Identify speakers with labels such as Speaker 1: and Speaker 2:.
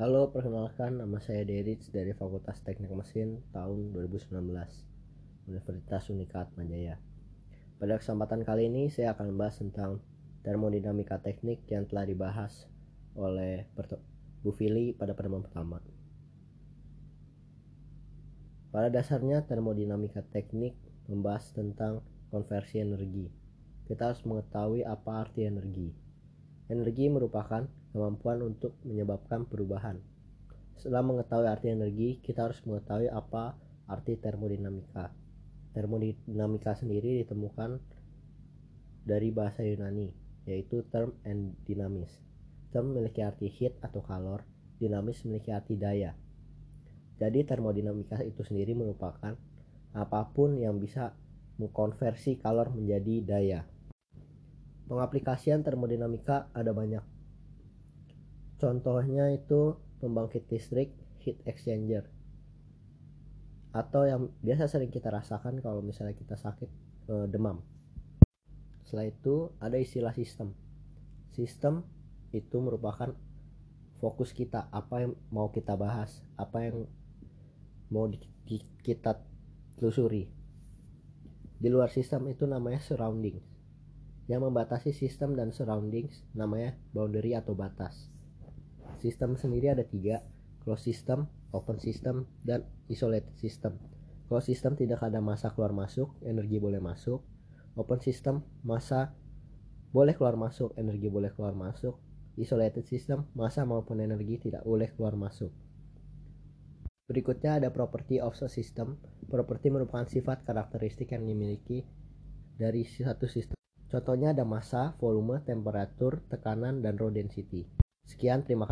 Speaker 1: Halo, perkenalkan nama saya Derits dari Fakultas Teknik Mesin tahun 2019 Universitas Unikat Majaya. Pada kesempatan kali ini saya akan membahas tentang termodinamika teknik yang telah dibahas oleh Bu Fili pada pertemuan pertama. Pada dasarnya termodinamika teknik membahas tentang konversi energi. Kita harus mengetahui apa arti energi. Energi merupakan kemampuan untuk menyebabkan perubahan. Setelah mengetahui arti energi, kita harus mengetahui apa arti termodinamika. Termodinamika sendiri ditemukan dari bahasa Yunani, yaitu term and dinamis. Term memiliki arti heat atau kalor, dinamis memiliki arti daya. Jadi termodinamika itu sendiri merupakan apa pun yang bisa mengkonversi kalor menjadi daya. Pengaplikasian termodinamika ada banyak. Contohnya itu pembangkit listrik heat exchanger atau yang biasa sering kita rasakan kalau misalnya kita sakit e, demam. Setelah itu ada istilah sistem. Sistem itu merupakan fokus kita, apa yang mau kita bahas, apa yang mau di, di, kita telusuri. Di luar sistem itu namanya surrounding. Yang membatasi sistem dan surroundings namanya boundary atau batas. Sistem sendiri ada tiga, closed system, open system, dan isolated system. Closed system tidak ada masa keluar masuk, energi boleh masuk. Open system, masa boleh keluar masuk, energi boleh keluar masuk. Isolated system, masa maupun energi tidak boleh keluar masuk. Berikutnya ada property of a system. Property merupakan sifat karakteristik yang dimiliki dari satu sistem. Contohnya ada massa, volume, temperatur, tekanan, dan row density. Sekian, terima kasih.